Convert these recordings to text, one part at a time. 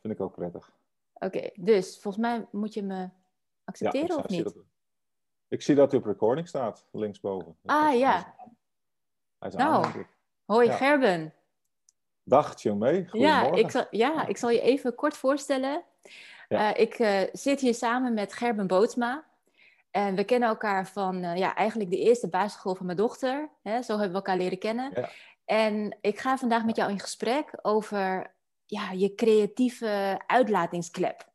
vind ik ook prettig. Oké, dus volgens mij moet je me accepteren of niet? dat- ik zie dat hij op recording staat, linksboven. Ah, ja. Hij is aan, aan, Nou. ik. Hoi Ja. Gerben. Dag, Tjomee. Ja ik, zal, ja, ik zal je even kort voorstellen. Ja. Eh, ik eh, zit hier samen met Gerben Bootsma. En we kennen elkaar van eh, ja, eigenlijk de eerste basisschool van mijn dochter. Hè? Zo hebben we elkaar leren kennen. Ja. En ik ga vandaag met jou in gesprek over ja, je creatieve uitlatingsklep.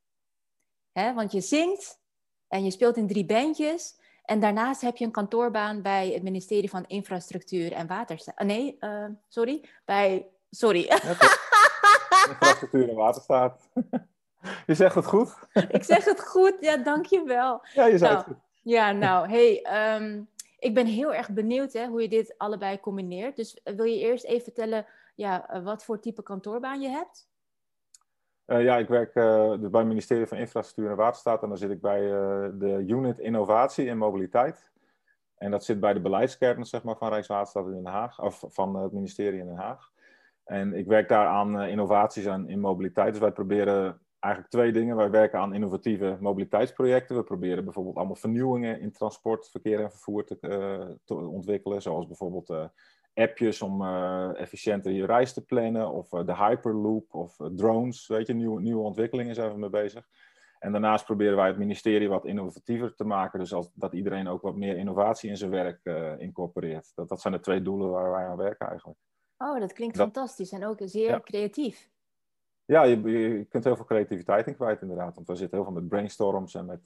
Hè? Want je zingt en je speelt in drie bandjes. En daarnaast heb je een kantoorbaan bij het ministerie van Infrastructuur en Waterstaat. Ah, nee, eh, sorry. Bij, sorry. Infrastructuur en waterstaat. je zegt het goed. ik zeg het goed, ja, dankjewel. Ja, je zei Nou, het goed. Ja, nou, hey, ehm, ik ben heel erg benieuwd hè, hoe je dit allebei combineert. Dus eh, wil je eerst even vertellen ja, eh, wat voor type kantoorbaan je hebt? Eh, ja, ik werk eh, dus bij het ministerie van Infrastructuur en Waterstaat. En dan zit ik bij eh, de unit Innovatie en Mobiliteit. En dat zit bij de beleidskern zeg maar, van Rijkswaterstaat in Den Haag. Of van het ministerie in Den Haag. En ik werk daar aan innovaties en in mobiliteit. Dus wij proberen eigenlijk twee dingen. Wij werken aan innovatieve mobiliteitsprojecten. We proberen bijvoorbeeld allemaal vernieuwingen in transport, verkeer en vervoer te, te ontwikkelen. Zoals bijvoorbeeld appjes om eh, efficiënter je reis te plannen. Of eh, de Hyperloop of eh, drones. Weet je, nieuwe, nieuwe ontwikkelingen zijn we mee bezig. En daarnaast proberen wij het ministerie wat innovatiever te maken. Dus als, dat iedereen ook wat meer innovatie in zijn werk incorporeert. Dat, dat zijn de twee doelen waar wij aan werken eigenlijk. Oh, dat klinkt Dat- fantastisch en ook zeer Ja. creatief. Ja, je, je kunt heel veel creativiteit in kwijt inderdaad. Want we zitten heel veel met brainstorms en met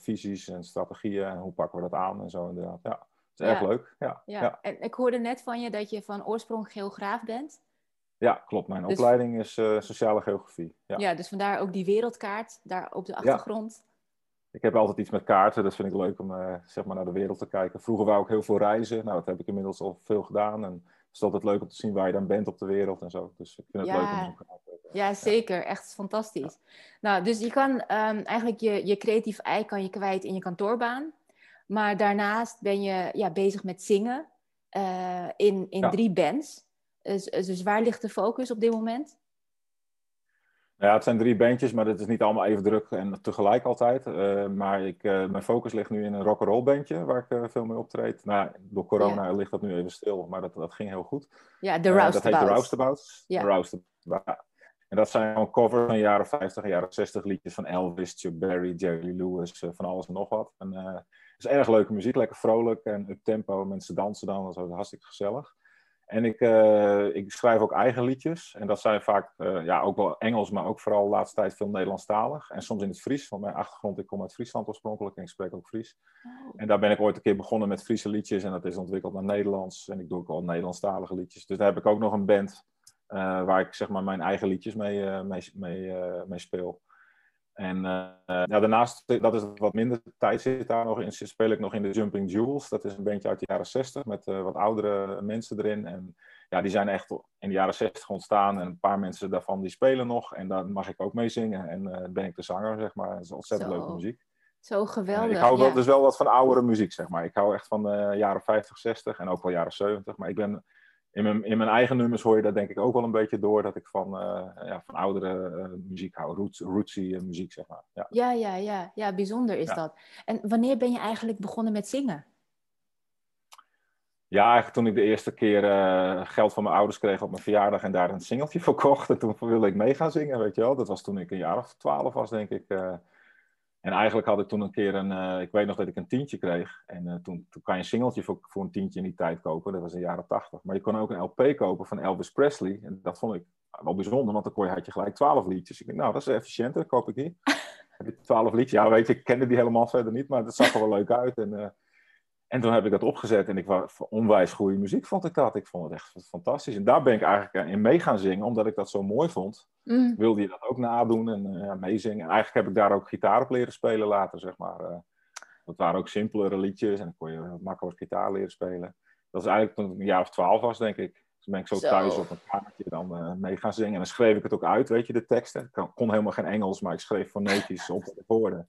visies en strategieën. En hoe pakken we dat aan en zo inderdaad. Ja, is erg leuk. Ja, Ja. En ik hoorde net van je dat je van oorsprong geograaf bent. ja klopt. Mijn Dus- opleiding is eh, sociale geografie. Ja. Ja. dus vandaar ook die wereldkaart daar op de achtergrond. Ik heb altijd iets met kaarten, dat vind ik leuk om eh, zeg maar naar de wereld te kijken. Vroeger wou ik heel veel reizen. Nou, dat heb ik inmiddels al veel gedaan. En het is altijd leuk om te zien waar je dan bent op de wereld en zo. Dus ik vind het Ja. leuk om zo'n kaart te hebben. Ja, zeker. Echt fantastisch. Nou, dus je kan ehm, eigenlijk je, je creatief ei kan je kwijt in je kantoorbaan. Maar daarnaast ben je ja, bezig met zingen eh, in, in Ja. drie bands. Dus, dus waar ligt de focus op dit moment? Nou ja, het zijn drie bandjes, maar het is niet allemaal even druk en tegelijk altijd. Eh, maar ik, eh, mijn focus ligt nu in een rock'n'roll bandje, waar ik eh, veel mee optreed. Nou, door corona ligt dat nu even stil, maar dat, dat ging heel goed. Ja, de Eh, dat heet de Roustabouts. Roustabouts. Ja. Roustabouts. En dat zijn gewoon covers van jaren 50 en jaren 60 liedjes van Elvis, Chuck Berry, Jerry Lewis, eh, van alles en nog wat. En, eh, is erg leuke muziek, lekker vrolijk en up tempo. Mensen dansen dan, dat is hartstikke gezellig. En ik, eh, ik schrijf ook eigen liedjes. En dat zijn vaak eh, ja, ook wel Engels, maar ook vooral de laatste tijd veel Nederlandstalig. En soms in het Fries, want mijn achtergrond, ik kom uit Friesland oorspronkelijk en ik spreek ook Fries. Oh. En daar ben ik ooit een keer begonnen met Friese liedjes en dat is ontwikkeld naar Nederlands. En ik doe ook wel Nederlandstalige liedjes. Dus daar heb ik ook nog een band eh, waar ik zeg maar mijn eigen liedjes mee, mee, mee, mee speel. En eh, ja, daarnaast, dat is wat minder tijd zit daar nog in, speel ik nog in de Jumping Jewels. Dat is een bandje uit de jaren 60 met eh, wat oudere mensen erin. En ja, die zijn echt in de jaren 60 ontstaan en een paar mensen daarvan die spelen nog. En daar mag ik ook mee zingen en eh, ben ik de zanger, zeg maar. Dat is ontzettend Zo. leuke muziek. Zo Eh, geweldig. ik hou wel, ja. dus wel wat van oudere muziek, zeg maar. Ik hou echt van de jaren 50, 60 en ook wel jaren 70. Maar ik ben, in, mijn, in mijn eigen nummers hoor je dat denk ik ook wel een beetje door... dat ik van, eh, ja, van oudere eh, muziek hou. Roots, rootsy eh, muziek, zeg maar. Ja. Ja, ja, ja, ja, bijzonder is Ja. dat. En wanneer ben je eigenlijk begonnen met zingen? ja, eigenlijk toen ik de eerste keer geld van mijn ouders kreeg op mijn verjaardag... en daar een singeltje voor kocht. En toen wilde ik mee gaan zingen, weet je wel. Dat was toen ik een jaar of twaalf was, denk ik. En eigenlijk had ik toen een keer een... eh, ik weet nog dat ik een tientje kreeg. En eh, toen, toen kan je een singeltje voor, voor een tientje in die tijd kopen. Dat was in de jaren tachtig. Maar je kon ook een LP kopen van Elvis Presley. En dat vond ik wel bijzonder, want dan kon je, had je gelijk twaalf liedjes. Ik denk, nou, dat is efficiënt, dat koop ik die. Heb je twaalf liedjes? Ja, weet je, ik kende die helemaal verder niet. Maar dat zag er wel leuk uit. En, eh, en toen heb ik dat opgezet. En ik was onwijs goede muziek, vond ik dat. Ik vond het echt fantastisch. En daar ben ik eigenlijk in mee gaan zingen, omdat ik dat zo mooi vond Mm, wilde je dat ook nadoen en eh, ja, meezingen. En eigenlijk heb ik daar ook gitaar op leren spelen later, zeg maar. eh. dat waren ook simpelere liedjes en dan kon je wat makkelijker gitaar leren spelen. Dat is eigenlijk toen ik een jaar of twaalf was, denk ik. Dus ben ik zo, Zo. thuis op een kaartje dan eh, mee gaan zingen. En dan schreef ik het ook uit, weet je, de teksten. Ik kon, kon helemaal geen Engels, maar ik schreef fonetisch op de woorden.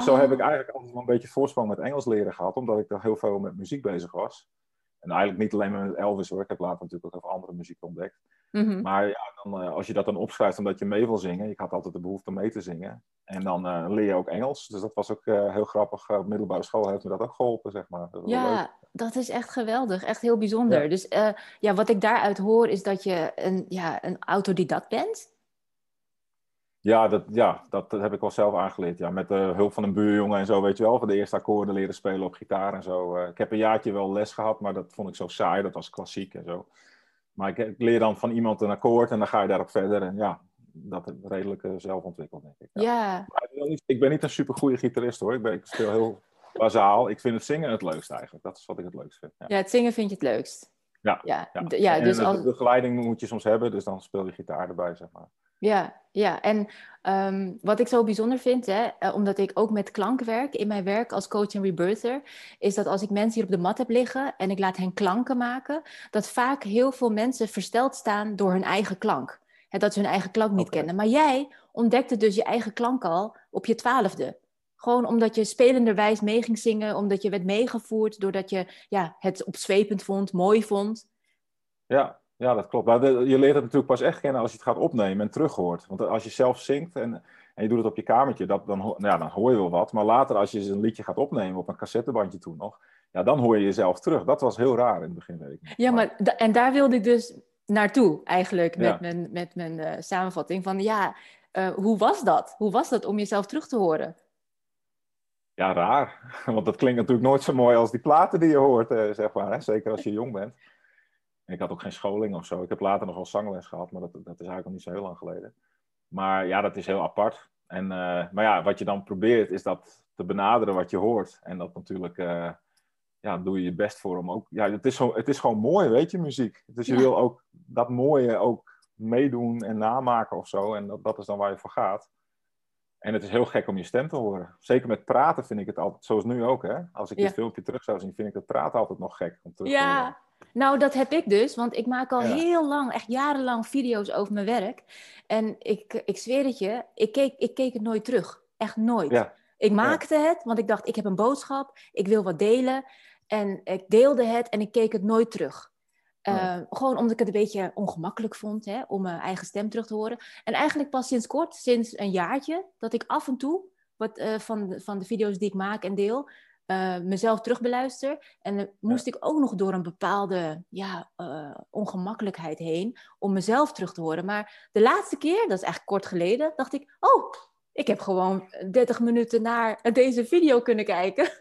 Zo Oh. heb ik eigenlijk altijd wel een beetje voorsprong met Engels leren gehad, omdat ik daar heel veel met muziek bezig was. En eigenlijk niet alleen met Elvis hoor. Ik heb later natuurlijk ook even andere muziek ontdekt. Mhm. Maar ja, dan, eh, als je dat dan opschrijft omdat je mee wil zingen. Ik had altijd de behoefte om mee te zingen. En dan eh, leer je ook Engels. Dus dat was ook eh, heel grappig. Op middelbare school heeft me dat ook geholpen, zeg maar. Dat leuk. Ja, dat is echt geweldig. Echt heel bijzonder. Ja. Dus ja, wat ik daaruit hoor is dat je een, ja, een autodidact bent. Ja, dat, ja, dat heb ik wel zelf aangeleerd. Ja, met de hulp van een buurjongen en zo, weet je wel. Van de eerste akkoorden leren spelen op gitaar en zo. Eh, ik heb een jaartje wel les gehad, maar dat vond ik zo saai. Dat was klassiek en zo. Maar ik, ik leer dan van iemand een akkoord en dan ga je daarop verder. En ja, dat redelijk eh, zelf ontwikkeld, denk ik. Ja. Ja, Maar ik ben niet- een supergoeie gitarist hoor. Ik, ben, ik speel heel bazaal. Ik vind het zingen het leukst eigenlijk. Dat is wat ik het leukst vind. Ja. ja, het zingen vind je het leukst. Ja, Ja, ja. d- ja en dus de als, begeleiding moet je soms hebben, dus dan speel je gitaar erbij, zeg maar. Ja, ja. en ehm, wat ik zo bijzonder vind, hè, eh, omdat ik ook met klank werk in mijn werk als coach en rebirther, is dat als ik mensen hier op de mat heb liggen en ik laat hen klanken maken, dat vaak heel veel mensen versteld staan door hun eigen klank. Hè, dat ze hun eigen klank niet kennen. Maar jij ontdekte dus je eigen klank al op je twaalfde. Gewoon omdat je spelenderwijs mee ging zingen, omdat je werd meegevoerd, doordat je ja, het opzwepend vond, mooi vond. Ja, ja, dat klopt. Maar je leert het natuurlijk pas echt kennen als je het gaat opnemen en terughoort. Want als je zelf zingt en, en je doet het op je kamertje, dat, dan, nou ja, dan hoor je wel wat. Maar later, als je een liedje gaat opnemen op een cassettebandje toen nog, ja, dan hoor je jezelf terug. Dat was heel raar in het begin, weet ik. Ja, maar en daar wilde ik dus naartoe eigenlijk met Ja. mijn, met mijn eh, samenvatting van ja, eh, hoe was dat? Hoe was dat om jezelf terug te horen? Ja, raar. Want dat klinkt natuurlijk nooit zo mooi als die platen die je hoort, eh, zeg maar. Hè? Zeker als je jong bent. En ik had ook geen scholing of zo. Ik heb later nog wel zangles gehad, maar dat, dat is eigenlijk al niet zo heel lang geleden. Maar ja, dat is heel apart. En, eh, maar ja, wat je dan probeert is dat te benaderen wat je hoort. En dat natuurlijk, eh, ja, doe je je best voor om ook... Ja, het is, zo, het is gewoon mooi, weet je, muziek. Dus je Ja. wil ook dat mooie ook meedoen en namaken of zo. En dat, dat is dan waar je voor gaat. En het is heel gek om je stem te horen. Zeker met praten vind ik het altijd, zoals nu ook, hè. Als ik Ja. dit filmpje terug zou zien, vind ik het praten altijd nog gek om terug te horen. Nou dat heb ik dus, want ik maak al Ja. heel lang, echt jarenlang video's over mijn werk. En ik, ik zweer het je, ik keek, ik keek het nooit terug. Echt nooit. Ja. Ik maakte het, want ik dacht, ik heb een boodschap, ik wil wat delen. En ik deelde het en ik keek het nooit terug. Eh, Gewoon omdat ik het een beetje ongemakkelijk vond hè, om mijn eigen stem terug te horen. En eigenlijk pas sinds kort, sinds een jaartje, dat ik af en toe wat, eh, van, van de video's die ik maak en deel, eh, mezelf terugbeluister. En dan moest ik ook nog door een bepaalde ja, eh, ongemakkelijkheid heen om mezelf terug te horen. Maar de laatste keer, dat is eigenlijk kort geleden, dacht ik, oh, ik heb gewoon 30 minuten naar deze video kunnen kijken.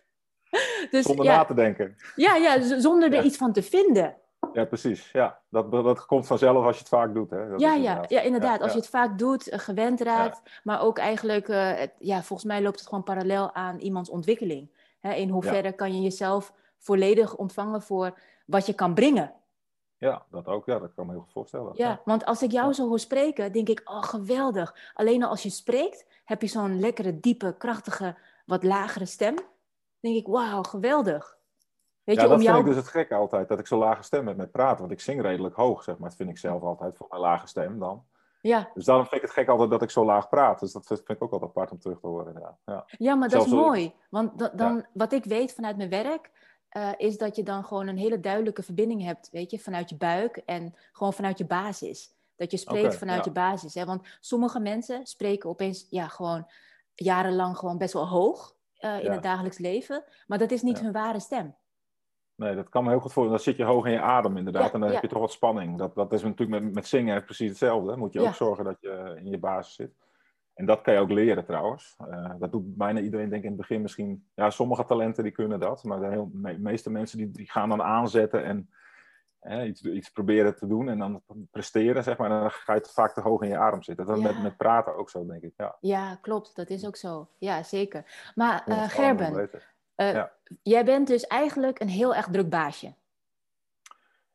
Dus Zonder ja, na te denken. ja, ja, zonder er Ja. iets van te vinden. Ja, precies. Ja, dat, dat komt vanzelf als je het vaak doet, hè. Dat ja, is ja, ja, inderdaad. Ja, Als je het vaak doet, eh, gewend raakt. Maar ook eigenlijk, het- ja, volgens mij loopt het gewoon parallel aan iemands ontwikkeling. Hè, in hoeverre kan je jezelf volledig ontvangen voor wat je kan brengen. Ja, dat ook. Ja, dat kan me heel goed voorstellen. Ja, want als ik jou zo hoor spreken, denk ik, oh geweldig. Alleen al als je spreekt, heb je zo'n lekkere, diepe, krachtige, wat lagere stem. denk ik, wauw, geweldig. Weet ja, je, dat om vind jou... ik dus het gekke altijd, dat ik zo lage stem heb met praten. Want ik zing redelijk hoog, zeg maar. Dat vind ik zelf altijd voor mijn lage stem dan. Ja, Dus daarom vind ik het gek altijd dat ik zo laag praat. Dus dat vind ik ook altijd apart om terug te horen, inderdaad. Ja. Ja, maar dat is mooi. Want da- dan, wat ik weet vanuit mijn werk, eh, is dat je dan gewoon een hele duidelijke verbinding hebt, weet je, vanuit je buik en gewoon vanuit je basis. Dat je spreekt vanuit ja. je basis. Hè? Want sommige mensen spreken opeens, ja, gewoon jarenlang gewoon best wel hoog eh, in Ja. het dagelijks leven, maar dat is niet Ja. hun ware stem. Nee, dat kan me heel goed voor. Dan zit je hoog in je adem, inderdaad. Ja, en dan ja. heb je toch wat spanning. Dat, dat is natuurlijk met, met zingen precies hetzelfde. Moet je Ja. ook zorgen dat je in je basis zit. En dat kan je ook leren trouwens. Eh, dat doet bijna iedereen, denk ik, in het begin misschien. Ja, sommige talenten die kunnen dat. Maar de heel, me- meeste mensen die, die gaan dan aanzetten en eh, iets, iets proberen te doen. En dan presteren, zeg maar. En dan ga je vaak te hoog in je adem zitten. Dat is met, met praten ook zo, denk ik. Ja, Ja, klopt. Dat is ook zo. Ja, zeker. Maar eh, Gerben, eh, Ja. jij bent dus eigenlijk een heel erg druk baasje.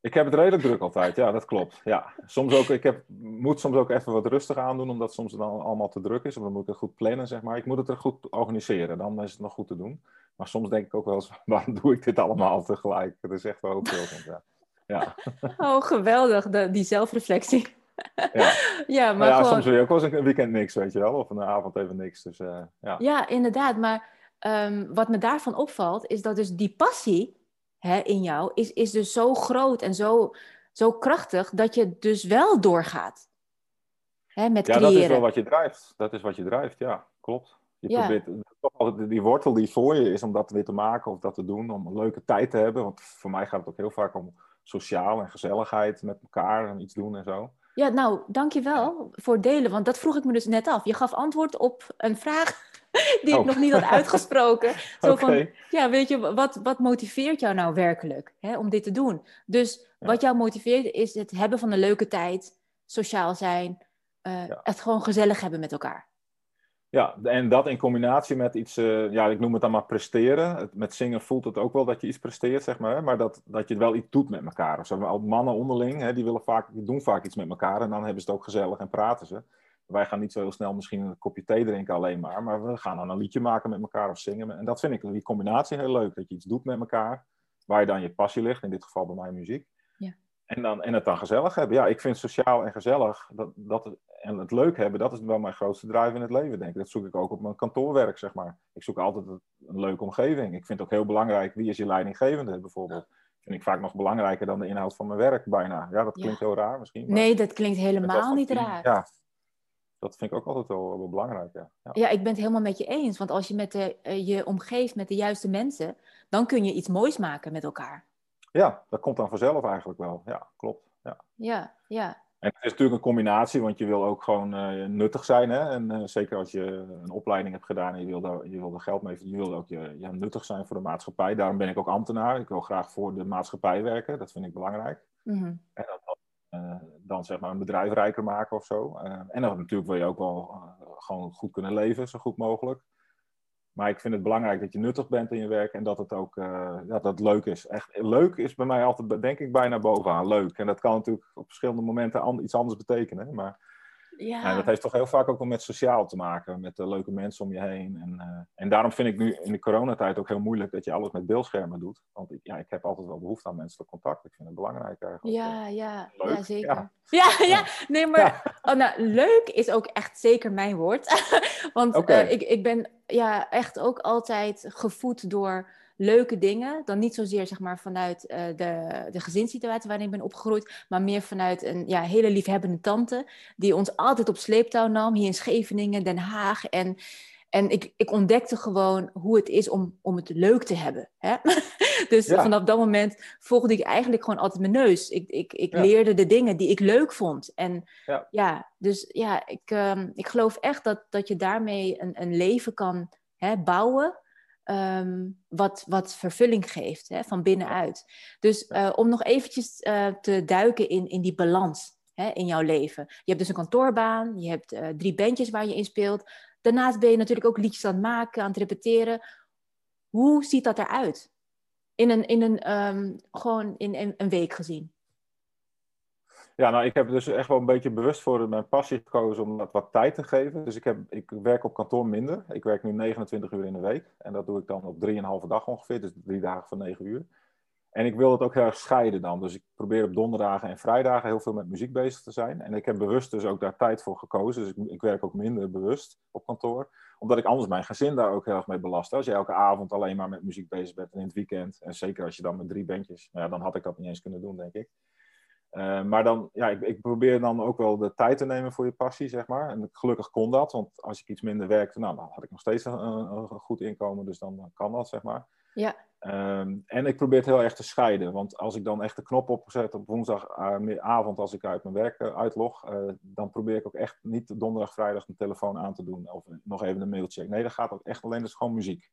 Ik heb het redelijk druk altijd, ja, dat klopt. Ja. Soms ook, ik heb, moet soms ook even wat rustig aandoen, omdat soms het dan allemaal te druk is. Of dan moet ik het goed plannen, zeg maar. Ik moet het er goed organiseren, dan is het nog goed te doen. Maar soms denk ik ook wel eens, waarom doe ik dit allemaal tegelijk? Het is echt wel ook veel. Ja. Ja. Oh, geweldig, de, die zelfreflectie. Ja. ja, maar Maar ja, gewoon... soms wil je ook wel eens een weekend niks, weet je wel. Of een avond even niks. Dus eh, ja. Ja, inderdaad. Maar ehm, wat me daarvan opvalt, is dat dus die passie, hè, in jou is, is dus zo groot en zo, zo krachtig dat je dus wel doorgaat. Hè, met ja, creëren. dat is wel wat je drijft. Dat is wat je drijft, ja, klopt. Je Ja. probeert toch altijd die wortel die voor je is om dat weer te maken of dat te doen, om een leuke tijd te hebben. Want voor mij gaat het ook heel vaak om sociaal en gezelligheid met elkaar en iets doen en zo. Ja, nou, dankjewel voor het delen, want dat vroeg ik me dus net af. Je gaf antwoord op een vraag die ik Oh. nog niet had uitgesproken. Zo van, ja, weet je, wat, wat motiveert jou nou werkelijk hè, om dit te doen? Dus Ja. wat jou motiveert is het hebben van een leuke tijd, sociaal zijn, Ja. het gewoon gezellig hebben met elkaar. Ja, en dat in combinatie met iets, eh, ja, ik noem het dan maar presteren. Het- met zingen voelt het ook wel dat je iets presteert, zeg maar. hè, Maar dat, dat je wel iets doet met elkaar. Of zo. Al Mannen onderling, hè, die, willen vaak, die doen vaak iets met elkaar. En dan hebben ze het ook gezellig en praten ze. Wij gaan niet zo heel snel misschien een kopje thee drinken alleen maar. Maar we gaan dan een liedje maken met elkaar of zingen. En dat vind ik, die combinatie heel leuk. Dat je iets doet met elkaar. Waar je dan je passie ligt. In dit geval bij mij muziek. Ja. En, dan, en het dan gezellig hebben. Ja, ik vind sociaal en gezellig. Dat, dat, en het leuk hebben, dat is wel mijn grootste drive in het leven, denk ik. Dat zoek ik ook op mijn kantoorwerk, zeg maar. Ik zoek altijd een leuke omgeving. Ik vind het ook heel belangrijk, wie is je leidinggevende, bijvoorbeeld. Vind ik vaak nog belangrijker dan de inhoud van mijn werk, bijna. Ja, dat klinkt heel raar misschien. maar Nee, dat klinkt dat helemaal niet team, raar. Ja, dat vind ik ook altijd wel, wel belangrijk, ja. ja. Ja, ik ben het helemaal met je eens. Want als je met de, eh, je omgeeft met de juiste mensen, dan kun je iets moois maken met elkaar. Ja, dat komt dan vanzelf eigenlijk wel. Ja, klopt. Ja. Ja, ja. En het is natuurlijk een combinatie, want je wil ook gewoon eh, nuttig zijn. Hè? En eh, zeker als je een opleiding hebt gedaan en je wil, daar, je wil er geld mee verdienen, je wil ook je, ja, nuttig zijn voor de maatschappij. Daarom ben ik ook ambtenaar. Ik wil graag voor de maatschappij werken. Dat vind ik belangrijk. Mhm. En dan, dan zeg maar een bedrijf rijker maken of zo. Eh, en dan natuurlijk wil je ook wel eh, gewoon goed kunnen leven, zo goed mogelijk. Maar ik vind het belangrijk dat je nuttig bent in je werk en dat het ook eh, dat het leuk is. Echt, leuk is bij mij altijd, denk ik, bijna bovenaan. Leuk. En dat kan natuurlijk op verschillende momenten iets anders betekenen. Maar Ja. ja, dat heeft toch heel vaak ook wel met sociaal te maken. Met de leuke mensen om je heen. En, eh, en daarom vind ik nu in de coronatijd ook heel moeilijk dat je alles met beeldschermen doet. Want ik, ja, ik heb altijd wel behoefte aan menselijk contact. Ik vind het belangrijk eigenlijk. Ja, ja, Leuk, ja, zeker. ja. Ja, ja, nee, maar oh, nou, leuk is ook echt zeker mijn woord. Want eh, ik, ik ben ja, echt ook altijd gevoed door leuke dingen. Dan niet zozeer zeg maar, vanuit eh, de, de gezinssituatie waarin ik ben opgegroeid, maar meer vanuit een ja, hele liefhebbende tante die ons altijd op sleeptouw nam, hier in Scheveningen, Den Haag. En, en ik, ik ontdekte gewoon hoe het is om, om het leuk te hebben. Hè? dus Ja. vanaf dat moment volgde ik eigenlijk gewoon altijd mijn neus. Ik, ik, ik Ja. leerde de dingen die ik leuk vond. En Ja. ja, dus ja, ik, ehm, ik geloof echt dat, dat je daarmee een, een leven kan hè, bouwen. Ehm, wat, wat vervulling geeft hè, van binnenuit. Dus eh, om nog eventjes eh, te duiken in, in die balans hè, in jouw leven. Je hebt dus een kantoorbaan, je hebt eh, drie bandjes waar je in speelt. Daarnaast ben je natuurlijk ook liedjes aan het maken, aan het repeteren. Hoe ziet dat eruit? In een, in een, ehm, gewoon in een, een week gezien. Ja, nou, ik heb dus echt wel een beetje bewust voor mijn passie gekozen om dat wat tijd te geven. Dus ik, heb, ik werk op kantoor minder. Ik werk nu 29 uur in de week. En dat doe ik dan op 3,5 dag ongeveer. Dus drie dagen van 9 uur. En ik wil het ook heel erg scheiden dan. Dus ik probeer op donderdagen en vrijdagen heel veel met muziek bezig te zijn. En ik heb bewust dus ook daar tijd voor gekozen. Dus ik, ik werk ook minder bewust op kantoor. Omdat ik anders mijn gezin daar ook heel erg mee belast. Als je elke avond alleen maar met muziek bezig bent en in het weekend. En zeker als je dan met drie bandjes. Nou ja, dan had ik dat niet eens kunnen doen, denk ik. Uh, maar dan, ja, ik, ik, probeer dan ook wel de tijd te nemen voor je passie, zeg maar. En gelukkig kon dat, want als ik iets minder werkte, nou, dan had ik nog steeds een, goed inkomen, dus dan kan dat, zeg maar. Ja. Um, en ik probeer het heel erg te scheiden, want als ik dan echt de knop opzet op woensdagavond, als ik uit mijn werk uh, uitlog, uh, dan probeer ik ook echt niet donderdag, vrijdag mijn telefoon aan te doen of nog even een mail check. Nee, dat gaat ook echt alleen, dat is gewoon muziek.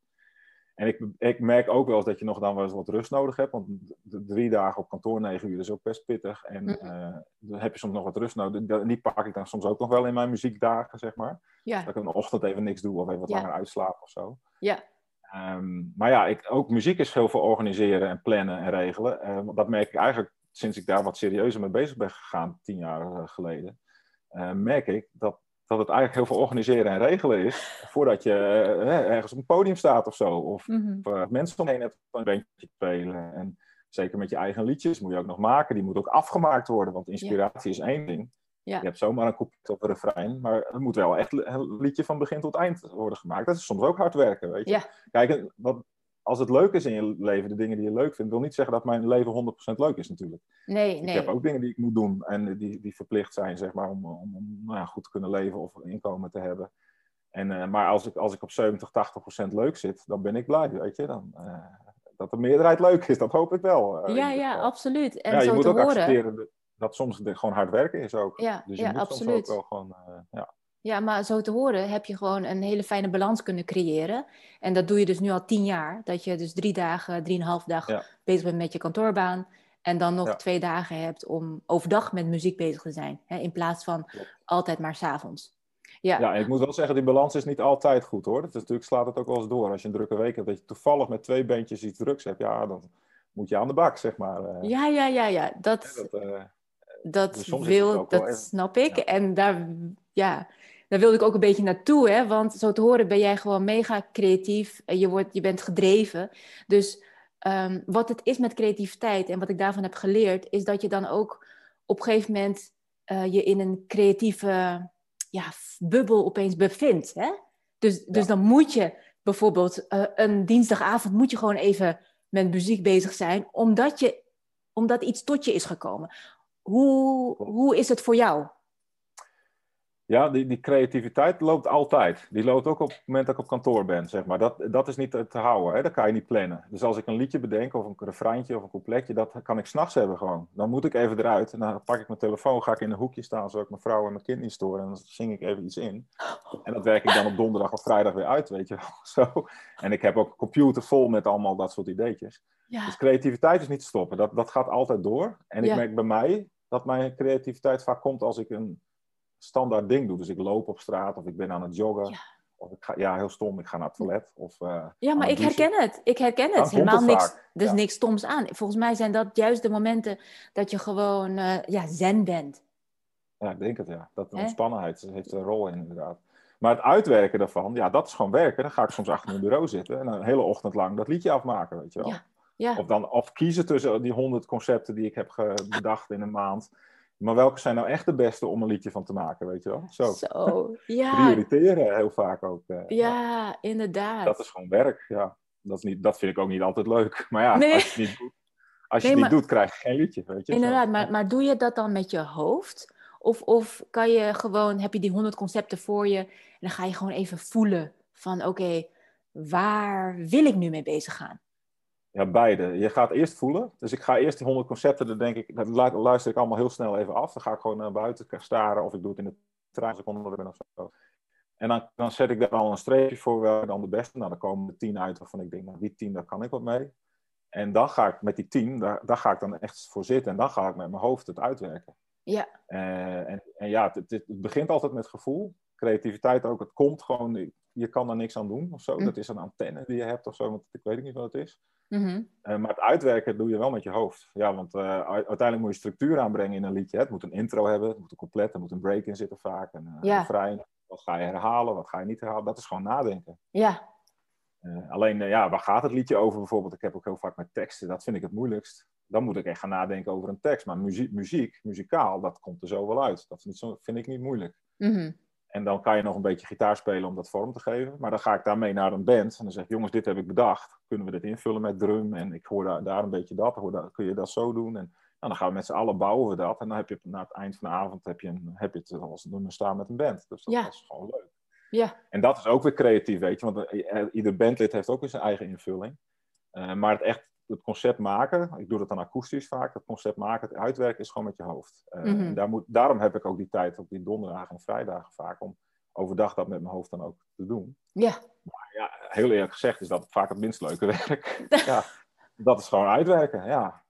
En ik, ik, merk ook wel eens dat je nog dan wel eens wat rust nodig hebt. Want de drie dagen op kantoor, negen uur, is ook best pittig. En Mm. uh, dan heb je soms nog wat rust nodig. Die pak ik dan soms ook nog wel in mijn muziekdagen, zeg maar. Ja. Dat ik de ochtend even niks doe of even wat Ja. langer uitslaap of zo. Ja. Um, maar ja, ik, ook muziek is heel veel organiseren en plannen en regelen. Uh, want dat merk ik eigenlijk sinds ik daar wat serieuzer mee bezig ben gegaan, tien jaar uh, geleden. Uh, merk ik dat dat het eigenlijk heel veel organiseren en regelen is voordat je uh, ergens op een podium staat of zo. Of, Mhm. of uh, mensen omheen hebt een bandje spelen. En zeker met je eigen liedjes moet je ook nog maken. Die moet ook afgemaakt worden, want inspiratie is één ding. Ja. Je hebt zomaar een couplet of een refrein, maar het moet wel echt een liedje van begin tot eind worden gemaakt. Dat is soms ook hard werken, weet je. Ja. Kijk, wat, als het leuk is in je leven, de dingen die je leuk vindt, wil niet zeggen dat mijn leven 100% leuk is natuurlijk. Nee, Ik nee. heb ook dingen die ik moet doen en die, die verplicht zijn, zeg maar, om, om, om nou ja, goed te kunnen leven of een inkomen te hebben. En, eh, maar als ik, als ik op 70, 80% leuk zit, dan ben ik blij, weet je. Dan, eh, dat de meerderheid leuk is, dat hoop ik wel. eh, Ja, ja, absoluut. En ja, je moet te ook horen. accepteren dat- soms de- gewoon hard werken is ook. Ja, dus je ja, moet soms absoluut. ook wel gewoon, ja. Ja, maar zo te horen heb je gewoon een hele fijne balans kunnen creëren. En dat doe je dus nu al tien jaar. Dat je dus drie dagen, drieënhalf dag Ja. bezig bent met je kantoorbaan. En dan nog Ja. twee dagen hebt om overdag met muziek bezig te zijn. Hè, in plaats van altijd maar s'avonds. Ja, Ja, en ik moet wel zeggen, die balans is niet altijd goed hoor. Dat is natuurlijk slaat het ook wel eens door. Als je een drukke week hebt, dat je toevallig met twee bandjes iets drugs hebt, ja, dan moet je aan de bak, zeg maar. eh. ja, ja, ja. ja. Dat, dat, eh, dat dus wil, dat snap ik. En daar, ja, daar wilde ik ook een beetje naartoe. Hè? Want zo te horen ben jij gewoon mega creatief. En je, wordt, je bent gedreven. Dus ehm, wat het is met creativiteit en wat ik daarvan heb geleerd, is dat je dan ook op een gegeven moment eh, je in een creatieve ja, bubbel opeens bevindt. Hè? Dus, dus dan moet je bijvoorbeeld eh, een dinsdagavond moet je gewoon even met muziek bezig zijn, omdat, je, omdat iets tot je is gekomen. Hoe, hoe is het voor jou? Ja, die, die creativiteit loopt altijd. Die loopt ook op het moment dat ik op kantoor ben, zeg maar. Dat, dat is niet te, houden, hè? dat kan je niet plannen. Dus als ik een liedje bedenk, of een refreintje, of een coupletje, dat kan ik s'nachts hebben gewoon. Dan moet ik even eruit, en dan pak ik mijn telefoon, ga ik in een hoekje staan, zodat ik mijn vrouw en mijn kind niet storen, en dan zing ik even iets in. En dat werk ik dan op donderdag of vrijdag weer uit, weet je wel. Zo. En ik heb ook een computer vol met allemaal dat soort ideetjes. Ja, Dus creativiteit is niet te stoppen. Dat, dat gaat altijd door. En ik Ja. merk bij mij dat mijn creativiteit vaak komt als ik een standaard ding doe. Dus ik loop op straat of ik ben aan het joggen. Ja. Of ik ga, ja, heel stom, ik ga naar het toilet. Of, eh, ja maar ik douchen. herken het. Ik herken het. Helemaal het niks. vaak, Er ja. niks stoms aan. Volgens mij zijn dat juist de momenten dat je gewoon eh, ja, zen bent. Ja, ik denk het, ja. Dat de ontspannenheid heeft een rol in, inderdaad. Maar het uitwerken daarvan, ja, dat is gewoon werken. Dan ga ik soms achter mijn bureau zitten en een hele ochtend lang dat liedje afmaken, weet je wel. Ja, ja. Of, dan, of kiezen tussen die honderd concepten die ik heb bedacht in een maand. Maar welke zijn nou echt de beste om een liedje van te maken, weet je wel? Zo. Zo, ja, Prioriteren heel vaak ook. eh, ja, inderdaad. Dat is gewoon werk, ja. Dat, is niet, dat vind ik ook niet altijd leuk. Maar ja, Nee. als je het niet doet, als je Nee, het niet maar- doet krijg je geen liedje, weet je. Zo. Inderdaad, maar, maar doe je dat dan met je hoofd? Of, of kan je gewoon, heb je die honderd concepten voor je en dan ga je gewoon even voelen van oké, waar wil ik nu mee bezig gaan? Ja, beide. Je gaat eerst voelen. Dus ik ga eerst die honderd concepten, dan denk ik, dat lu- luister ik allemaal heel snel even af. Dan ga ik gewoon naar buiten staren of ik doe het in de trein als ik onderweg ben of zo. En dan, dan zet ik daar al een streepje voor welke dan de beste. Nou, dan komen er tien uit waarvan ik denk, nou, die tien, daar kan ik wat mee. En dan ga ik met die tien, daar, daar ga ik dan echt voor zitten. En dan ga ik met mijn hoofd het uitwerken. Ja, Eh, en, en ja, het, het, het begint altijd met gevoel. Creativiteit ook, het komt gewoon, je kan er niks aan doen of zo. Mm. Dat is een antenne die je hebt of zo, want ik weet niet wat het is. Mhm. Eh, maar het uitwerken doe je wel met je hoofd. Ja, want eh, uiteindelijk moet je structuur aanbrengen in een liedje. hè. Het moet een intro hebben, het moet een couplet, er moet een break in zitten vaak. Een, eh, Ja. refrein. Wat ga je herhalen, wat ga je niet herhalen? Dat is gewoon nadenken. ja, Eh, alleen, eh, ja, waar gaat het liedje over bijvoorbeeld? Ik heb ook heel vaak met teksten, dat vind ik het moeilijkst. Dan moet ik echt gaan nadenken over een tekst. Maar muziek, muziek muzikaal, dat komt er zo wel uit. Dat niet zo, vind ik niet moeilijk. mhm. En dan kan je nog een beetje gitaar spelen om dat vorm te geven. Maar dan ga ik daarmee naar een band. En dan zeg ik, jongens, dit heb ik bedacht. Kunnen we dit invullen met drum? En ik hoor daar, daar een beetje dat. Hoor daar, kun je dat zo doen? En nou, dan gaan we met z'n allen bouwen we dat. En dan heb je na het eind van de avond heb je, een, heb je het als nummer staan met een band. Dus dat Ja. is gewoon leuk. ja, En dat is ook weer creatief, weet je. Want eh, ieder bandlid heeft ook weer zijn eigen invulling. Eh, maar het echt, het concept maken, ik doe dat dan akoestisch vaak, het concept maken, het uitwerken is gewoon met je hoofd. Eh, Mhm. en daar moet, daarom heb ik ook die tijd op die donderdagen en vrijdagen vaak om overdag dat met mijn hoofd dan ook te doen. ja, Ja, heel eerlijk gezegd is dat vaak het minst leuke werk. ja, dat is gewoon uitwerken, ja.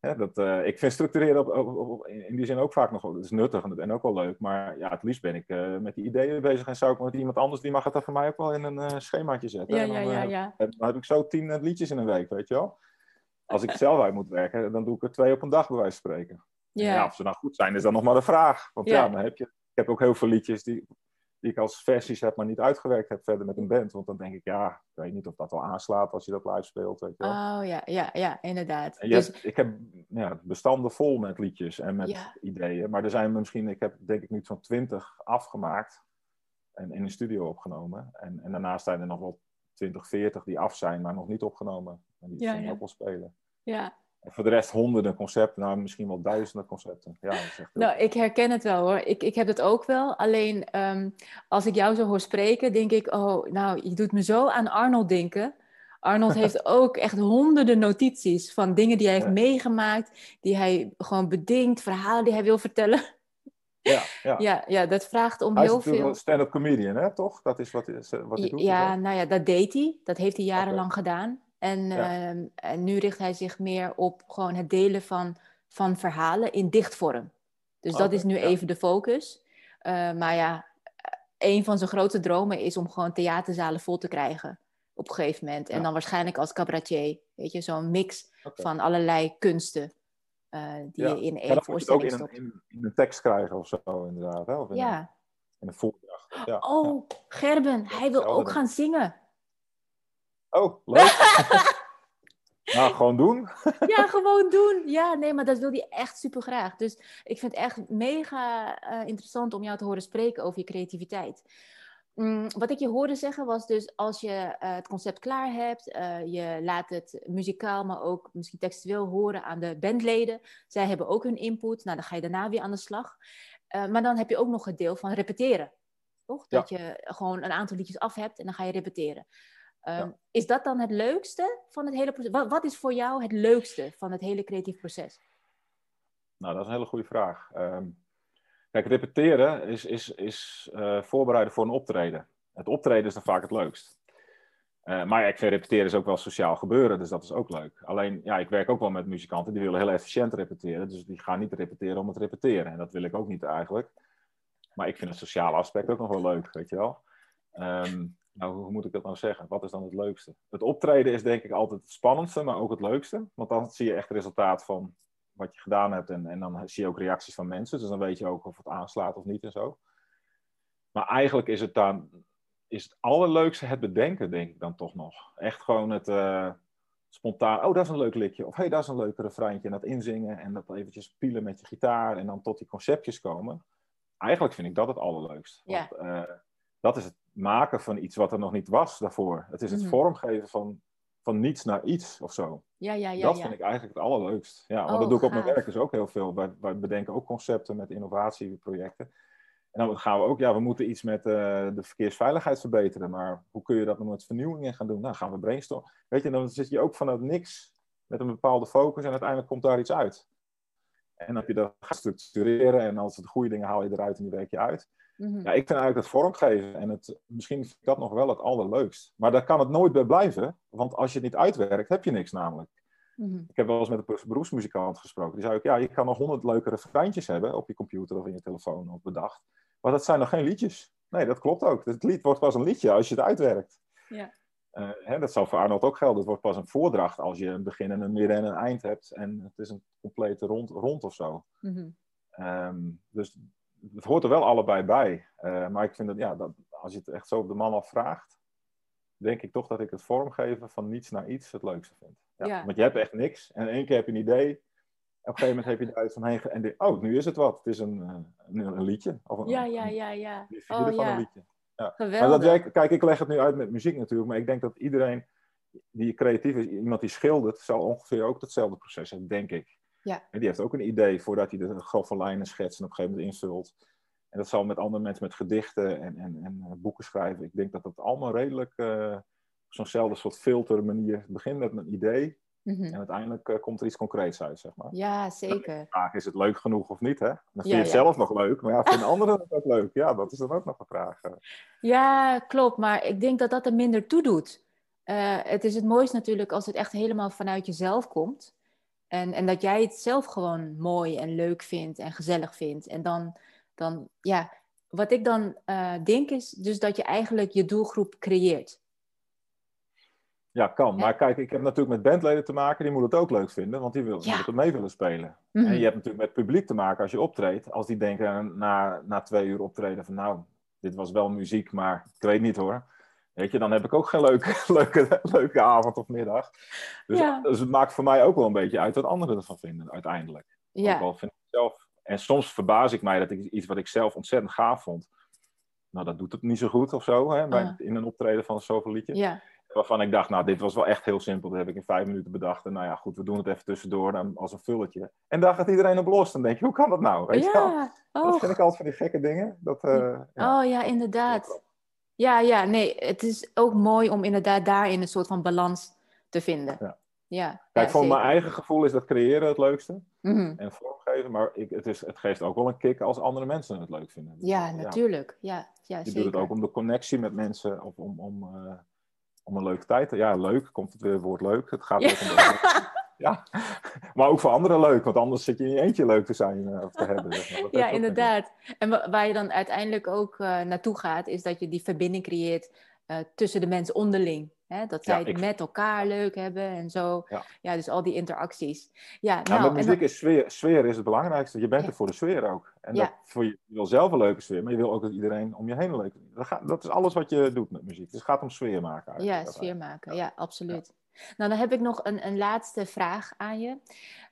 Hè, dat, eh, ik vind structureren op, op- op- in die zin ook vaak nog wel, het is nuttig en, en ook wel leuk. Maar ja, het liefst ben ik eh, met die ideeën bezig en zou ik met iemand anders, die mag het er voor mij ook wel in een eh, schemaatje zetten. ja, En dan, ja, ja, ja. en dan heb ik zo tien liedjes in een week, weet je wel. Als ik zelf uit moet werken, dan doe ik er twee op een dag, bij wijze van spreken. Ja. Of ze nou goed zijn, is dan nog maar de vraag. Want Ja. ja, dan heb je, ik heb ook heel veel liedjes die, die ik als versies heb, maar niet uitgewerkt heb verder met een band. Want dan denk ik, ja, ik weet niet of dat wel aanslaat als je dat live speelt, weet je wel. oh ja, ja, ja, inderdaad. Dus, hebt- ik heb ja, bestanden vol met liedjes en met Ja. ideeën. Maar er zijn misschien, ik heb denk ik nu zo'n twintig afgemaakt en in een studio opgenomen. En, en daarnaast zijn er nog wel 20, 40 die af zijn, maar nog niet opgenomen. En die ja. ook wel spelen. Ja. En voor de rest honderden concepten, nou misschien wel duizenden concepten. Ja, heel Nou, ik herken het wel hoor. Ik, ik heb het ook wel. Alleen ehm, als ik jou zo hoor spreken, denk ik, oh, nou, je doet me zo aan Arnold denken. Arnold heeft ook echt honderden notities van dingen die hij heeft Ja. meegemaakt, die hij gewoon bedenkt, verhalen die hij wil vertellen. Ja, ja. Ja, ja dat vraagt om Hij is heel natuurlijk veel. een stand-up comedian, hè, toch? Dat is wat, wat hij doet. Ja, nou ja, dat deed hij. Dat heeft hij jarenlang gedaan. En, Ja. ehm, en nu richt hij zich meer op gewoon het delen van, van verhalen in dichtvorm. Dus dat is nu ja. even de focus. Eh, maar ja, een van zijn grote dromen is om gewoon theaterzalen vol te krijgen op een gegeven moment. En Ja. dan waarschijnlijk als cabaretier. Weet je, zo'n mix van allerlei kunsten eh, die Ja. je in Ja, één je het ook voorstelling in stopt. een, in, in een tekst krijgen of zo, inderdaad. Hè? Of in, een, Ja. in een voordracht. Ja. ja. Oh, Gerben, hij wil ook gaan zingen. Oh, leuk. nou, gewoon doen. Ja, gewoon doen. Ja, nee, maar dat wil hij echt super graag. Dus ik vind het echt mega eh, interessant om jou te horen spreken over je creativiteit. Mm, wat ik je hoorde zeggen was dus als je eh, het concept klaar hebt, eh, je laat het muzikaal, maar ook misschien textueel horen aan de bandleden. Zij hebben ook hun input. Nou, dan ga je daarna weer aan de slag. Maar dan heb je ook nog het deel van repeteren. Toch? Ja. Dat je gewoon een aantal liedjes af hebt en dan ga je repeteren. Ehm, Ja. Is dat dan het leukste van het hele proces? Wat, wat is voor jou het leukste van het hele creatief proces? Nou, dat is een hele goede vraag. Ehm, kijk, repeteren is, is, is eh, voorbereiden voor een optreden. Het optreden is dan vaak het leukst. Eh, maar ja, ik vind repeteren is ook wel sociaal gebeuren, dus dat is ook leuk. Alleen, ja, ik werk ook wel met muzikanten die willen heel efficiënt repeteren. Dus die gaan niet repeteren om het repeteren. En dat wil ik ook niet eigenlijk. Maar ik vind het sociale aspect ook nog wel leuk, weet je wel. Ehm, nou, hoe moet ik dat nou zeggen? Wat is dan het leukste? Het optreden is denk ik altijd het spannendste, maar ook het leukste. Want dan zie je echt het resultaat van wat je gedaan hebt. En, en dan zie je ook reacties van mensen. Dus dan weet je ook of het aanslaat of niet en zo. Maar eigenlijk is het dan is het allerleukste het bedenken, denk ik dan toch nog. Echt gewoon het eh, spontaan. Oh, dat is een leuk liedje. Of hey, dat is een leuk refreintje. En dat inzingen en dat eventjes pielen met je gitaar. En dan tot die conceptjes komen. Eigenlijk vind ik dat het allerleukst. Ja. Want, eh, dat is het maken van iets wat er nog niet was daarvoor. Het is het Mhm. vormgeven van, van niets naar iets of zo. Ja, ja, ja. dat ja. vind ik eigenlijk het allerleukst. Ja, want Oh, dat doe ik op mijn werk dus ook heel veel. Wij, wij bedenken ook concepten met innovatieprojecten. En dan gaan we ook, ja, we moeten iets met eh, de verkeersveiligheid verbeteren. Maar hoe kun je dat nou met vernieuwingen gaan doen? Nou, gaan we brainstormen. Weet je, dan zit je ook vanuit niks met een bepaalde focus en uiteindelijk komt daar iets uit. En dan heb je dat gaan structureren en als het goede dingen haal je eruit en die werk je uit. Mhm. Ja, ik vind eigenlijk het vormgeven en het, misschien vind ik dat nog wel het allerleukst. Maar daar kan het nooit bij blijven, want als je het niet uitwerkt, heb je niks namelijk. Mhm. Ik heb wel eens met een beroepsmuzikant gesproken. Die zei ook, ja, je kan nog honderd leuke refreintjes hebben op je computer of in je telefoon of bedacht. Maar dat zijn nog geen liedjes. Nee, dat klopt ook. Het lied wordt pas een liedje als je het uitwerkt. Ja. Eh, hè, dat zal voor Arnold ook gelden. Het wordt pas een voordracht als je een begin en een midden en een eind hebt. En het is een complete rond, rond of zo. Mhm. Ehm, dus het hoort er wel allebei bij. Eh, maar ik vind dat, ja, dat, als je het echt zo op de man afvraagt, denk ik toch dat ik het vormgeven van niets naar iets het leukste vind. Ja. Ja. Want je hebt echt niks. En in één keer heb je een idee. Op een gegeven moment heb je eruit van heen. En denk, oh, nu is het wat. Het is een, eh, een, een liedje. Of een, Ja, ja, een ja, ja. vierde Oh van een ja, liedje. Maar dat geweldig. werkt, kijk, ik leg het nu uit met muziek natuurlijk. Maar ik denk dat iedereen die creatief is, iemand die schildert, zal ongeveer ook hetzelfde proces hebben, denk ik. Ja. En die heeft ook een idee voordat hij de grove lijnen schetst en op een gegeven moment invult. En dat zal met andere mensen met gedichten en, en, en eh, boeken schrijven. Ik denk dat dat allemaal redelijk op zo'nzelfde soort filter manier begint met een idee. Mhm. En uiteindelijk eh, komt er iets concreets uit, zeg maar. Ja, zeker. De vraag is het leuk genoeg of niet, hè? Dan vind Ja, je het ja. zelf nog leuk, maar ja, vinden anderen het ook leuk? Ja, dat is dan ook nog een vraag. Ja, klopt. Maar ik denk dat dat er minder toe doet. Het is het mooist natuurlijk als het echt helemaal vanuit jezelf komt. En, en dat jij het zelf gewoon mooi en leuk vindt en gezellig vindt. En dan, dan ja, wat ik dan eh, denk is dus dat je eigenlijk je doelgroep creëert. Ja, kan. Maar kijk, ik heb natuurlijk met bandleden te maken, die moeten het ook leuk vinden, want die willen Ja. moeten mee willen spelen. Mhm. En je hebt natuurlijk met publiek te maken als je optreedt. Als die denken na, na twee uur optreden van nou, dit was wel muziek, maar ik weet niet hoor. Weet je, dan heb ik ook geen leuke, leuke, leuke avond of middag. Dus, Ja. dus het maakt voor mij ook wel een beetje uit wat anderen ervan vinden uiteindelijk. Ook Ja, al vind ik het zelf. En soms verbaas ik mij dat ik iets wat ik zelf ontzettend gaaf vond. Nou, dat doet het niet zo goed of zo, hè, bij, Ah. in een optreden van zoveel liedjes. ja, Op waarvan ik dacht, nou, dit was wel echt heel simpel. Dat heb ik in vijf minuten bedacht. En nou ja, goed, we doen het even tussendoor dan, als een vulletje. En daar gaat iedereen op los. Dan denk je, hoe kan dat nou? Weet je wel? Ja, Dat vind ik altijd van die gekke dingen. Dat, eh, ja. Oh ja, inderdaad. Ja, ja, nee, het is ook mooi om inderdaad daarin een soort van balans te vinden. Ja. Ja, Kijk, ja, voor mijn eigen gevoel is dat creëren het leukste. Mhm. En vormgeven. Maar ik, het, is, het geeft ook wel een kick als andere mensen het leuk vinden. Dus, Ja, natuurlijk. Ja, ja Je zeker. doet het ook om de connectie met mensen. Of om, om, eh, om een leuke tijd te... Ja, leuk. Komt het weer het woord leuk. Het gaat ook om de- Ja, maar ook voor anderen leuk, want anders zit je in je eentje leuk te zijn eh, of te hebben. Zeg maar. Dat Ja, inderdaad. En wa- waar je dan uiteindelijk ook eh, naartoe gaat, is dat je die verbinding creëert eh, tussen de mensen onderling. Hè? Dat Ja, zij het ik- met elkaar leuk hebben en zo. Ja. dus al die interacties. Ja, Ja, nou, met muziek dan- is sfeer, sfeer is het belangrijkste. Je bent Ja. er voor de sfeer ook. En Ja. dat voor je, je wil zelf een leuke sfeer, maar je wil ook dat iedereen om je heen een leuke dat, gaat, dat is alles wat je doet met muziek. Dus het gaat om sfeer maken. Ja, sfeer maken. Ja, absoluut. Nou, dan heb ik nog een, een laatste vraag aan je.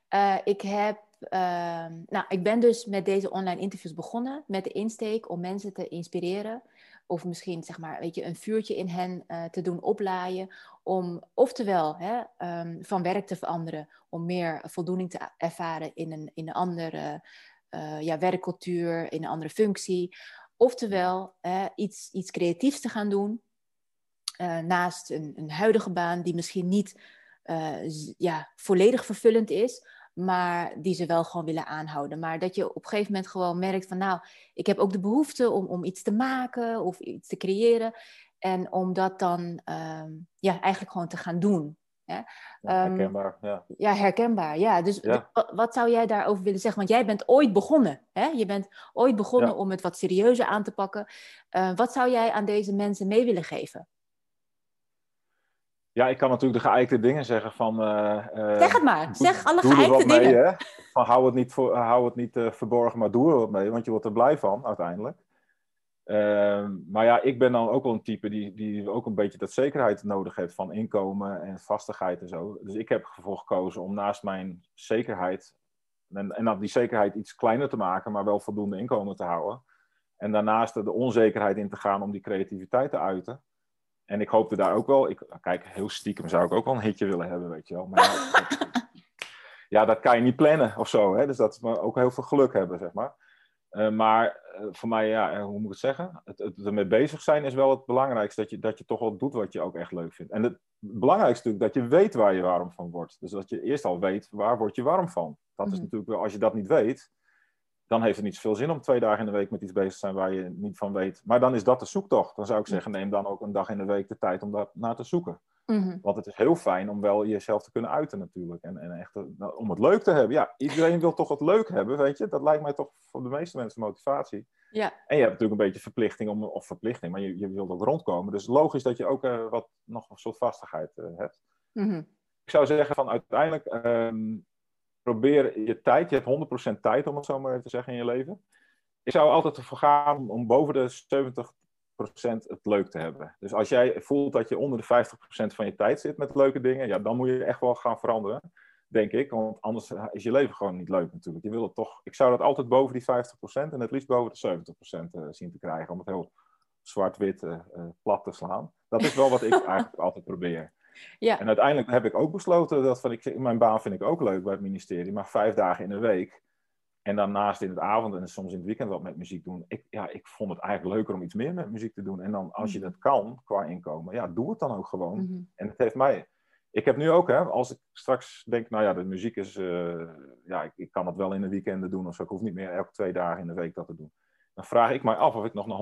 Eh, ik heb, ehm, nou, ik ben dus met deze online interviews begonnen met de insteek om mensen te inspireren. Of misschien, zeg maar, weet je, een vuurtje in hen eh, te doen oplaaien. Om, oftewel, hè, ehm, van werk te veranderen. Om meer voldoening te ervaren in een, in een andere eh, ja, werkcultuur, in een andere functie. Oftewel, eh, iets, iets creatiefs te gaan doen. Eh, naast een, een huidige baan die misschien niet eh, ja, volledig vervullend is, maar die ze wel gewoon willen aanhouden. Maar dat je op een gegeven moment gewoon merkt van nou, ik heb ook de behoefte om, om iets te maken of iets te creëren. En om dat dan ehm, ja, eigenlijk gewoon te gaan doen. Hè? Ja, Ehm, herkenbaar. Ja. Ja, herkenbaar. Ja, dus Ja. wat zou jij daarover willen zeggen? Want jij bent ooit begonnen. Hè? Je bent ooit begonnen om het wat serieuzer aan te pakken. Eh, wat zou jij aan deze mensen mee willen geven? Ja, ik kan natuurlijk de geëikte dingen zeggen van... eh, Zeg het maar. doe- Zeg alle er geëikte wat mee, dingen. hè. Van hou het niet, voor, hou het niet eh, verborgen, maar doe er wat mee. Want je wordt er blij van, uiteindelijk. Ehm, maar ja, ik ben dan ook wel een type die, die ook een beetje dat zekerheid nodig heeft van inkomen en vastigheid en zo. Dus ik heb ervoor gekozen om naast mijn zekerheid, en, en die zekerheid iets kleiner te maken, maar wel voldoende inkomen te houden. En daarnaast de onzekerheid in te gaan om die creativiteit te uiten. En ik hoopte daar ook wel, ik, kijk, heel stiekem zou ik ook wel een hitje willen hebben, weet je wel. Maar ja, dat, ja, dat kan je niet plannen of zo. Hè? Dus dat we ook heel veel geluk hebben, zeg maar. Eh, maar eh, voor mij, ja, eh, hoe moet ik het zeggen? Het, het ermee bezig zijn is wel het belangrijkste. Dat je, dat je toch wel doet wat je ook echt leuk vindt. En het belangrijkste natuurlijk dat je weet waar je warm van wordt. Dus dat je eerst al weet waar word je warm van. Dat is Mhm. natuurlijk wel, als je dat niet weet, dan heeft het niet zoveel zin om twee dagen in de week met iets bezig te zijn waar je niet van weet. Maar dan is dat de zoektocht. Dan zou ik zeggen, neem dan ook een dag in de week de tijd om daar naar te zoeken. Mhm. Want het is heel fijn om wel jezelf te kunnen uiten natuurlijk. En, en echt eh, nou, om het leuk te hebben. Ja, iedereen wil toch het leuk hebben, weet je. Dat lijkt mij toch voor de meeste mensen motivatie. Ja. En je hebt natuurlijk een beetje verplichting, om, of verplichting, maar je, je wilt ook rondkomen. Dus logisch dat je ook eh, wat, nog een soort vastigheid eh, hebt. Mhm. Ik zou zeggen van uiteindelijk ehm, probeer je tijd. Je hebt 100% tijd om het zo maar even te zeggen in je leven. Ik zou altijd ervoor gaan om, om boven de 70% het leuk te hebben. Dus als jij voelt dat je onder de 50% van je tijd zit met leuke dingen, ja, dan moet je echt wel gaan veranderen, denk ik. Want anders is je leven gewoon niet leuk natuurlijk. Je wil het toch, ik zou dat altijd boven die 50% en het liefst boven de 70% eh, zien te krijgen. Om het heel zwart-wit eh, eh, plat te slaan. Dat is wel wat ik eigenlijk altijd probeer. Ja. En uiteindelijk heb ik ook besloten dat van, ik, mijn baan vind ik ook leuk bij het ministerie, maar vijf dagen in de week. En daarnaast in het avond en soms in het weekend wat met muziek doen. Ik, ja, ik vond het eigenlijk leuker om iets meer met muziek te doen. En dan als je Mhm. dat kan qua inkomen, ja, doe het dan ook gewoon. Mhm. En het heeft mij. Ik heb nu ook, hè, als ik straks denk, nou ja, de muziek is. eh, ja, ik, ik kan het wel in de weekenden doen of zo. Ik hoef niet meer elke twee dagen in de week dat te doen. Dan vraag ik mij af of ik nog naar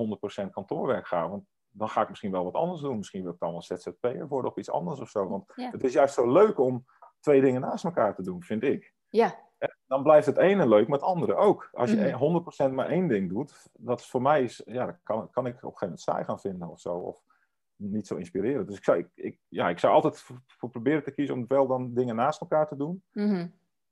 100% kantoorwerk ga. Want dan ga ik misschien wel wat anders doen. Misschien wil ik dan wel ZZP'er worden of iets anders of zo. Want Ja. het is juist zo leuk om twee dingen naast elkaar te doen, vind ik. Ja. Dan blijft het ene leuk, maar het andere ook. Als je Mhm. 100% maar één ding doet, dat is voor mij, is, ja, dat kan, kan ik op een gegeven moment saai gaan vinden of zo. Of niet zo inspirerend. Dus ik zou, ik, ik- ja, ik zou altijd voor, voor proberen te kiezen om wel dan dingen naast elkaar te doen. Mhm.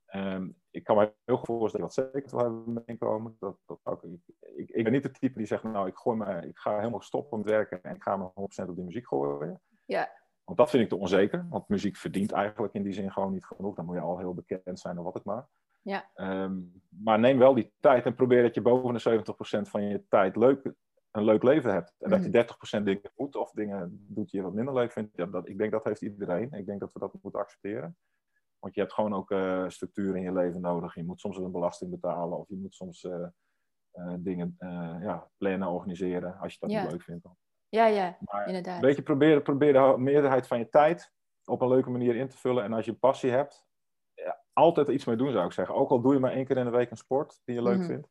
Ehm, ik kan me heel goed voorstellen dat zeker wil hebben met inkomen. Dat, dat ook, ik, ik, ik ben niet het type die zegt, nou, ik, gooi me, ik ga helemaal stoppen met werken en ik ga me 100% op die muziek gooien. Ja. Want dat vind ik te onzeker, want muziek verdient eigenlijk in die zin gewoon niet genoeg. Dan moet je al heel bekend zijn of wat ik maar. Ja. Ehm, maar neem wel die tijd en probeer dat je boven de 70% van je tijd leuk een leuk leven hebt. En dat je 30% dingen moet of dingen doet die je wat minder leuk vindt. Ja, dat, ik denk dat heeft iedereen. Ik denk dat we dat moeten accepteren. Want je hebt gewoon ook eh, structuur in je leven nodig. Je moet soms een belasting betalen of je moet soms eh, eh, dingen ja, plannen, organiseren als je dat Ja. niet leuk vindt. Dan. Ja, ja, Maar inderdaad. een beetje proberen, probeer de meerderheid van je tijd op een leuke manier in te vullen. En als je een passie hebt, ja, altijd iets mee doen zou ik zeggen. Ook al doe je maar één keer in de week een sport die je leuk Mhm. vindt.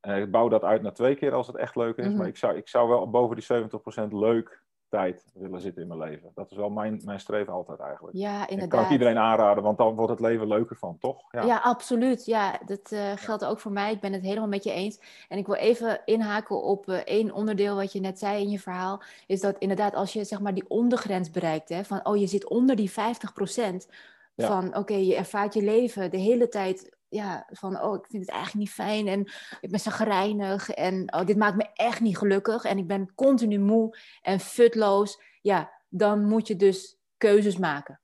Ik bouw dat uit naar twee keer als het echt leuk is. Mhm. Maar ik zou, ik zou wel boven die 70% leuk tijd willen zitten in mijn leven. Dat is wel mijn, mijn streven altijd eigenlijk. Ja, En dat kan inderdaad. ik iedereen aanraden, want dan wordt het leven leuker van, toch? Ja, absoluut. Ja, dat eh, geldt ook voor mij. Ik ben het helemaal met je eens. En ik wil even inhaken op eh, één onderdeel wat je net zei in je verhaal. Is dat inderdaad als je zeg maar die ondergrens bereikt, hè, van oh je zit onder die 50% Ja. van oké, je ervaart je leven de hele tijd ja, van oh ik vind het eigenlijk niet fijn en ik ben zo gereinig en oh dit maakt me echt niet gelukkig en ik ben continu moe en futloos. Ja, dan moet je dus keuzes maken.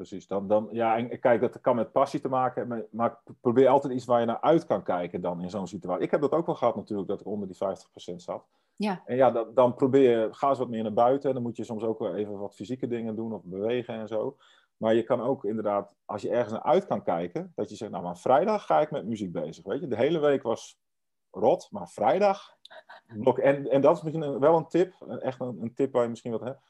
Precies. Dan, dan, ja, en kijk, dat kan met passie te maken hebben, maar probeer altijd iets waar je naar uit kan kijken dan in zo'n situatie. Ik heb dat ook wel gehad natuurlijk, dat ik onder die 50% zat. Ja. En ja, dan, dan probeer je, ga eens wat meer naar buiten. Dan moet je soms ook wel even wat fysieke dingen doen of bewegen en zo. Maar je kan ook inderdaad, als je ergens naar uit kan kijken, dat je zegt, nou maar vrijdag ga ik met muziek bezig. Weet je, de hele week was rot, maar vrijdag. Blok, en, en dat is misschien wel een tip, echt een, een tip waar je misschien wat hebt.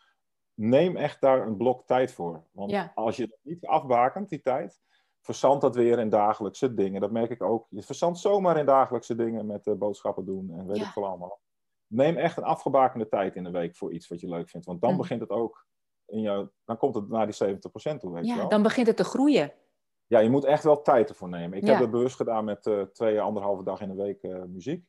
Neem echt daar een blok tijd voor. Want Ja. als je dat niet afbakent, die tijd, verzandt dat weer in dagelijkse dingen. Dat merk ik ook. Je verzandt zomaar in dagelijkse dingen met eh, boodschappen doen en weet Ja. ik veel allemaal. Neem echt een afgebakende tijd in de week voor iets wat je leuk vindt. Want dan Mhm. begint het ook in jou, dan komt het naar die 70% toe, weet je wel. dan begint het te groeien. Ja, je moet echt wel tijd ervoor nemen. Ik Ja. heb dat bewust gedaan met eh, twee, anderhalve dag in de week eh, muziek.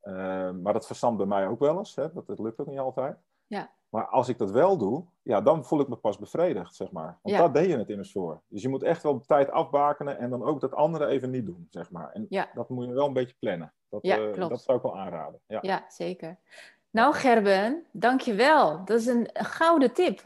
Eh, maar dat verstand bij mij ook wel eens. Hè? Dat, dat lukt ook niet altijd. Ja. Maar als ik dat wel doe, ja, dan voel ik me pas bevredigd, zeg maar. Want Ja. daar deed je het immers voor. Dus je moet echt wel tijd afbakenen en dan ook dat andere even niet doen, zeg maar. En Ja. dat moet je wel een beetje plannen. Dat, Ja, klopt. dat zou ik wel aanraden. Ja. Ja, zeker. Nou, Gerben, dankjewel. Dat is een gouden tip.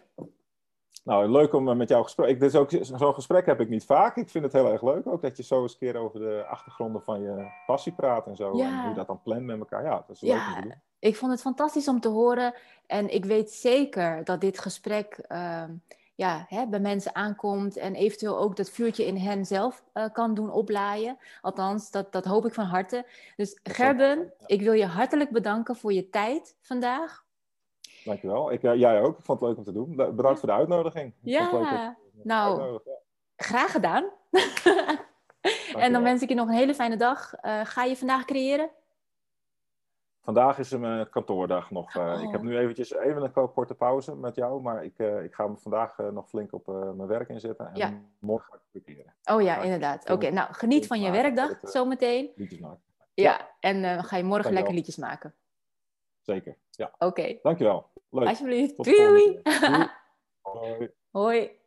Nou, leuk om eh, met jou gesprek. Dit is ook zo'n gesprek heb ik niet vaak. Ik vind het heel erg leuk ook dat je zo eens een keer over de achtergronden van je passie praat en zo. Ja. En hoe je dat dan plant met elkaar. Ja, dat is leuk Ja. om. Ik vond het fantastisch om te horen. En ik weet zeker dat dit gesprek ehm, ja, hè, bij mensen aankomt. En eventueel ook dat vuurtje in hen zelf eh, kan doen oplaaien. Althans, dat, dat hoop ik van harte. Dus Gerben, ik wil je hartelijk bedanken voor je tijd vandaag. Dankjewel. Ik, eh, jij ook. Ik vond het leuk om te doen. Da- Bedankt voor de uitnodiging. Ja, nou, graag gedaan. en dan wens ik je nog een hele fijne dag. Eh, ga je vandaag creëren? Vandaag is mijn kantoordag nog. eh, Oh. Ik heb nu eventjes even een ko- korte pauze met jou. Maar ik, ik ga me vandaag nog flink op mijn werk inzetten. En Ja. morgen ga ik creëren. Oh ja, inderdaad. Oké, nou geniet van je werkdag zometeen. Liedjes maken. Ja, en eh, ga je morgen Dankjewel. lekker liedjes maken. Zeker. Ja. Oké, Dankjewel. Leuk. alsjeblieft. Tot Doei! keer. Doei. Hoi. Hoi.